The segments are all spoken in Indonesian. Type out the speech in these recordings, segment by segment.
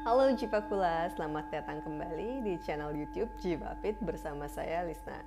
Halo Jipakula, selamat datang kembali di channel YouTube Jipapit bersama saya Lisna.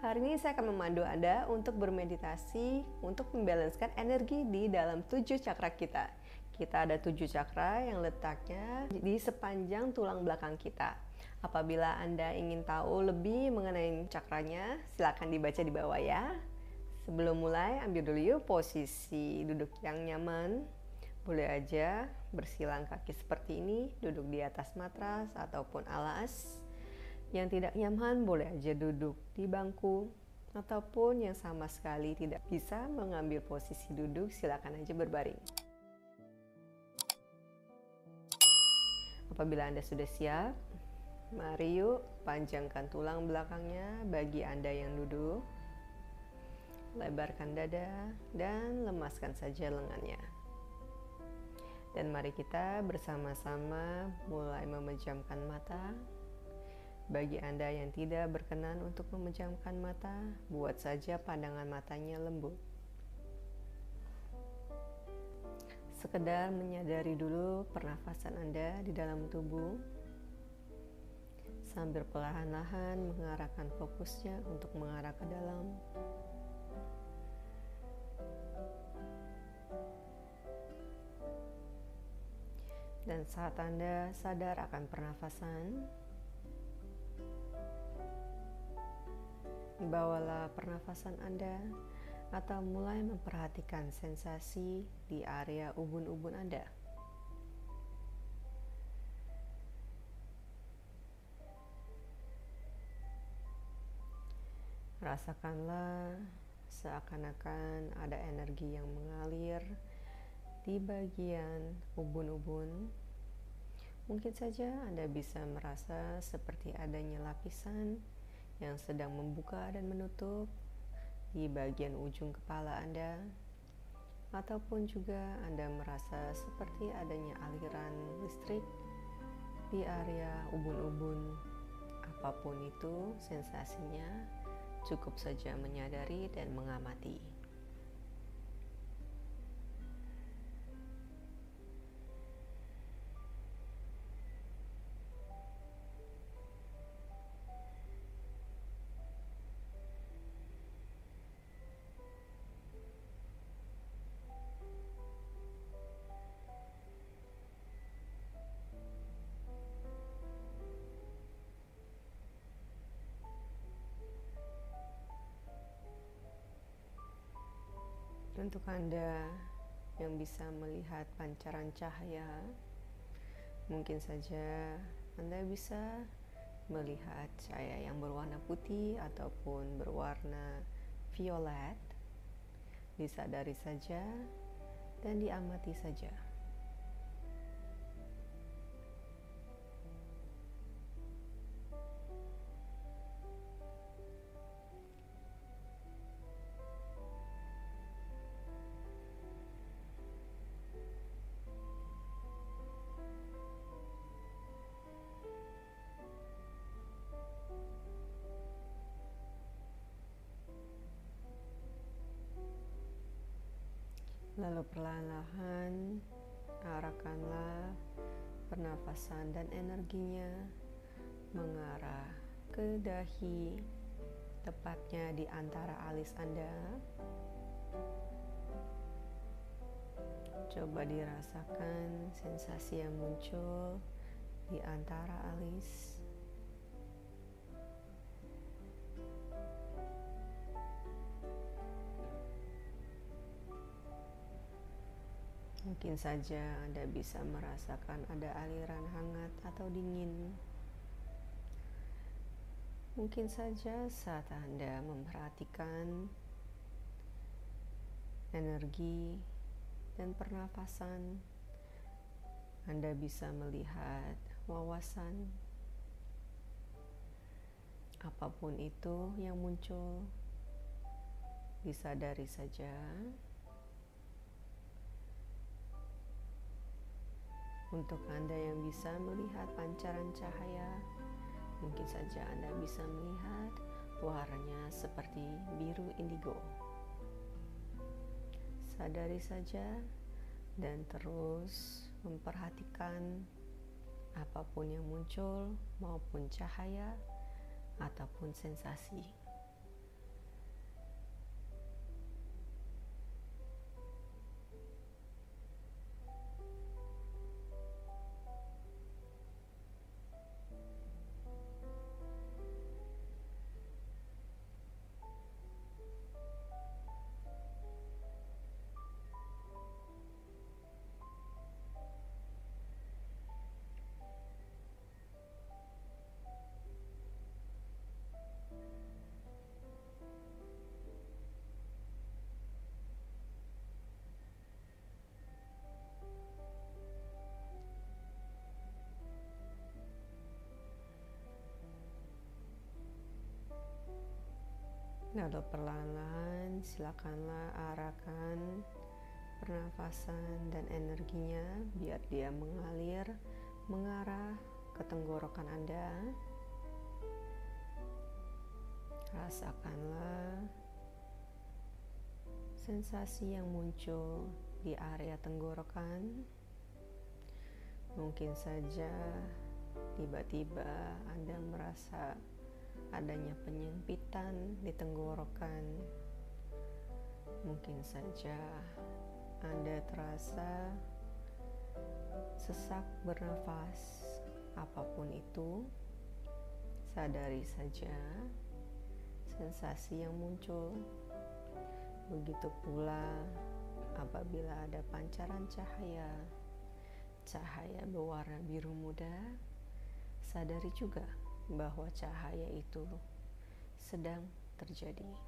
Hari ini saya akan memandu Anda untuk bermeditasi untuk membalanskan energi di dalam tujuh cakra kita. Kita ada tujuh cakra yang letaknya di sepanjang tulang belakang kita. Apabila Anda ingin tahu lebih mengenai cakranya, silakan dibaca di bawah ya. Sebelum mulai, ambil dulu yuk posisi duduk yang nyaman, boleh aja bersilang kaki seperti ini, duduk di atas matras ataupun alas. Yang tidak nyaman boleh aja duduk di bangku ataupun yang sama sekali tidak bisa mengambil posisi duduk, silakan aja berbaring. Apabila Anda sudah siap, mari yuk panjangkan tulang belakangnya bagi Anda yang duduk. Lebarkan dada dan lemaskan saja lengannya. Dan mari kita bersama-sama mulai memejamkan mata. Bagi Anda yang tidak berkenan untuk memejamkan mata, buat saja pandangan matanya lembut. Sekedar menyadari dulu pernafasan Anda di dalam tubuh, sambil perlahan-lahan mengarahkan fokusnya untuk mengarah ke dalam. Dan saat Anda sadar akan pernafasan, bawalah pernafasan Anda atau mulai memperhatikan sensasi di area ubun-ubun Anda. Rasakanlah seakan-akan ada energi yang mengalir di bagian ubun-ubun, mungkin saja Anda bisa merasa seperti adanya lapisan yang sedang membuka dan menutup di bagian ujung kepala Anda, ataupun juga Anda merasa seperti adanya aliran listrik di area ubun-ubun. Apa pun itu sensasinya, cukup saja menyadari dan mengamati. Untuk Anda yang bisa melihat pancaran cahaya, mungkin saja Anda bisa melihat cahaya yang berwarna putih ataupun berwarna violet. Disadari saja dan diamati saja. Lalu perlahan-lahan arahkanlah pernafasan dan energinya mengarah ke dahi, tepatnya di antara alis Anda. Coba dirasakan sensasi yang muncul di antara alis. Mungkin saja Anda bisa merasakan ada aliran hangat atau dingin. Mungkin saja saat Anda memperhatikan energi dan pernapasan, Anda bisa melihat wawasan apa pun itu yang muncul. Disadari saja. Untuk Anda yang bisa melihat pancaran cahaya, mungkin saja Anda bisa melihat warnanya seperti biru indigo. Sadari saja dan terus memperhatikan apa pun yang muncul, maupun cahaya ataupun sensasi. Lalu perlahan-lahan silakanlah arahkan pernafasan dan energinya biar dia mengalir mengarah ke tenggorokan Anda. Rasakanlah sensasi yang muncul di area tenggorokan. Mungkin saja tiba-tiba Anda merasa adanya penyempitan di tenggorokan. Mungkin saja Anda terasa sesak bernafas, apa pun itu, sadari saja sensasi yang muncul. Begitu pula apabila ada pancaran cahaya, cahaya berwarna biru muda, sadari juga bahwa cahaya itu sedang terjadi.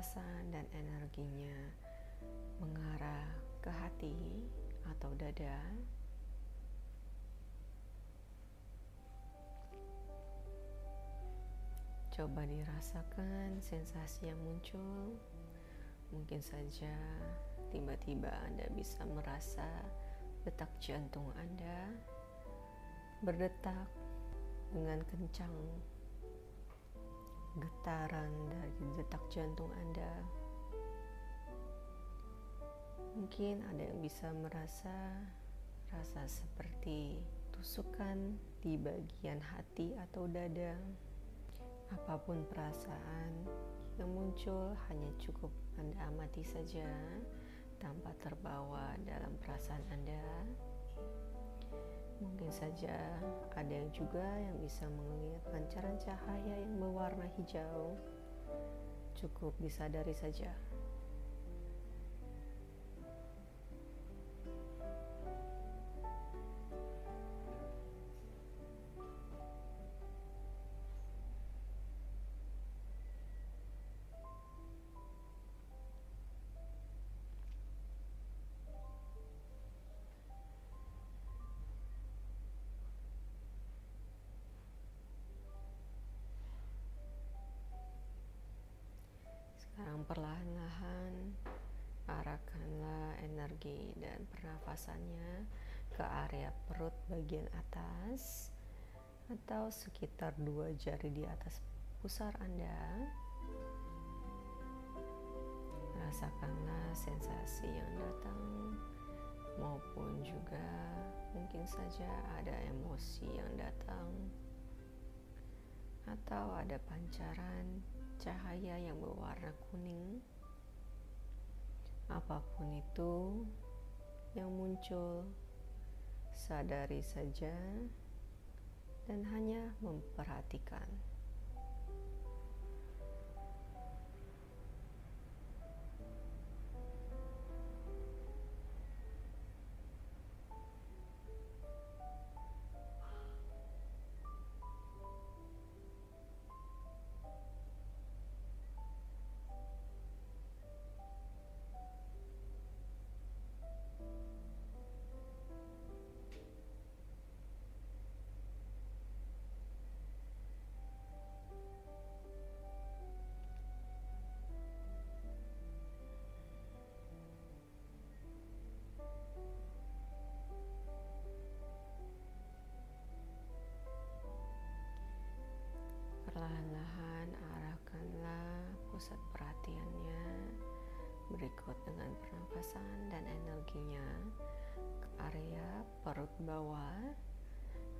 Pernafasan dan energinya mengarah ke hati atau dada. Coba dirasakan sensasi yang muncul. Mungkin saja tiba-tiba Anda bisa merasa detak jantung Anda berdetak dengan kencang getaran dari detak jantung Anda. Mungkin ada yang bisa merasa rasa seperti tusukan di bagian hati atau dada. Apa pun perasaan yang muncul hanya cukup Anda amati saja tanpa terbawa dalam perasaan Anda. Mungkin saja ada yang juga yang bisa melihat pancaran cahaya yang berwarna hijau. Cukup disadari saja. Energi dan pernafasannya ke area perut bagian atas atau sekitar dua jari di atas pusar Anda. Rasakanlah sensasi yang datang maupun juga mungkin saja ada emosi yang datang. atau ada pancaran cahaya yang berwarna kuning. Apa pun itu yang muncul, sadari saja dan hanya memperhatikan. Berikut dengan pernapasan dan energinya ke area perut bawah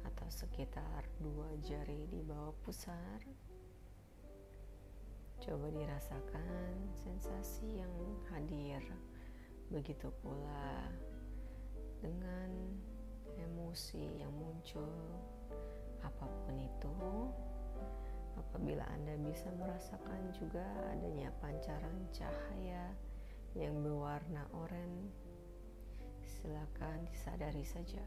atau sekitar dua jari di bawah pusar. Coba dirasakan sensasi yang hadir. Begitu pula dengan emosi yang muncul apa pun itu Apabila Anda bisa merasakan juga adanya pancaran cahaya yang berwarna oranye, silakan disadari saja.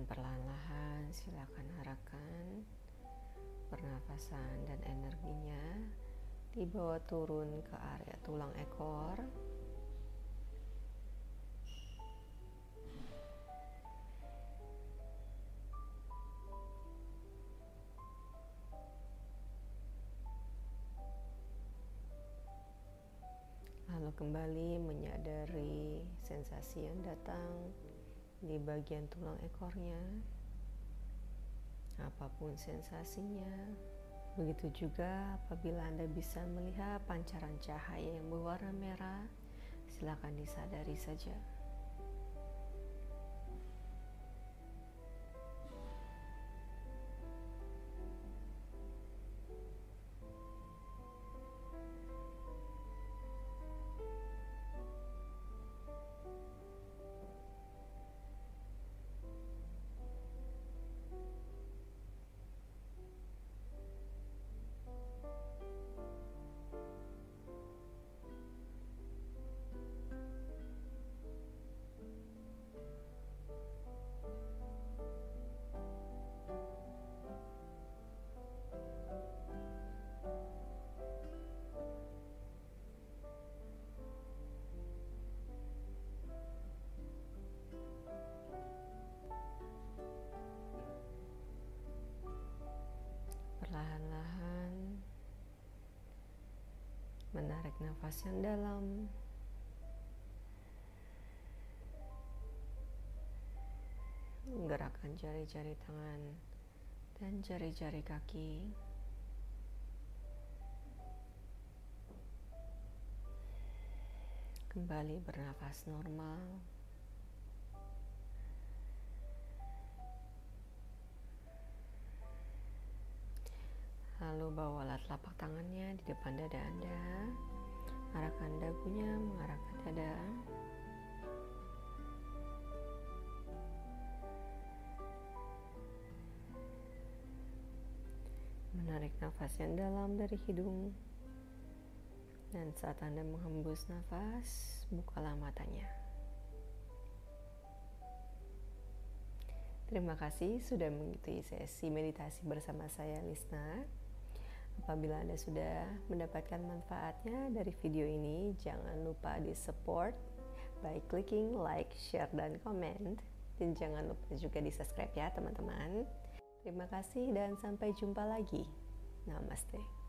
Dan perlahan-lahan silakan arahkan pernafasan dan energinya dibawa turun ke area tulang ekor. Lalu kembali menyadari sensasi yang datang di bagian tulang ekornya, apa pun sensasinya. Begitu juga apabila Anda bisa melihat pancaran cahaya yang berwarna merah, silakan disadari saja. Perlahan-lahan menarik nafas yang dalam. Gerakan jari-jari tangan dan jari-jari kaki. Kembali bernafas normal. Lalu bawalah telapak tangannya di depan dada Anda. Arahkan dagunya mengarah ke dada. Menarik nafas yang dalam dari hidung. Dan saat Anda menghembus nafas, bukalah matanya. Terima kasih sudah mengikuti sesi meditasi bersama saya Lisna. Apabila Anda sudah mendapatkan manfaatnya dari video ini, jangan lupa di support by clicking like, share, dan comment. Dan jangan lupa juga di subscribe ya teman-teman. Terima kasih dan sampai jumpa lagi. Namaste.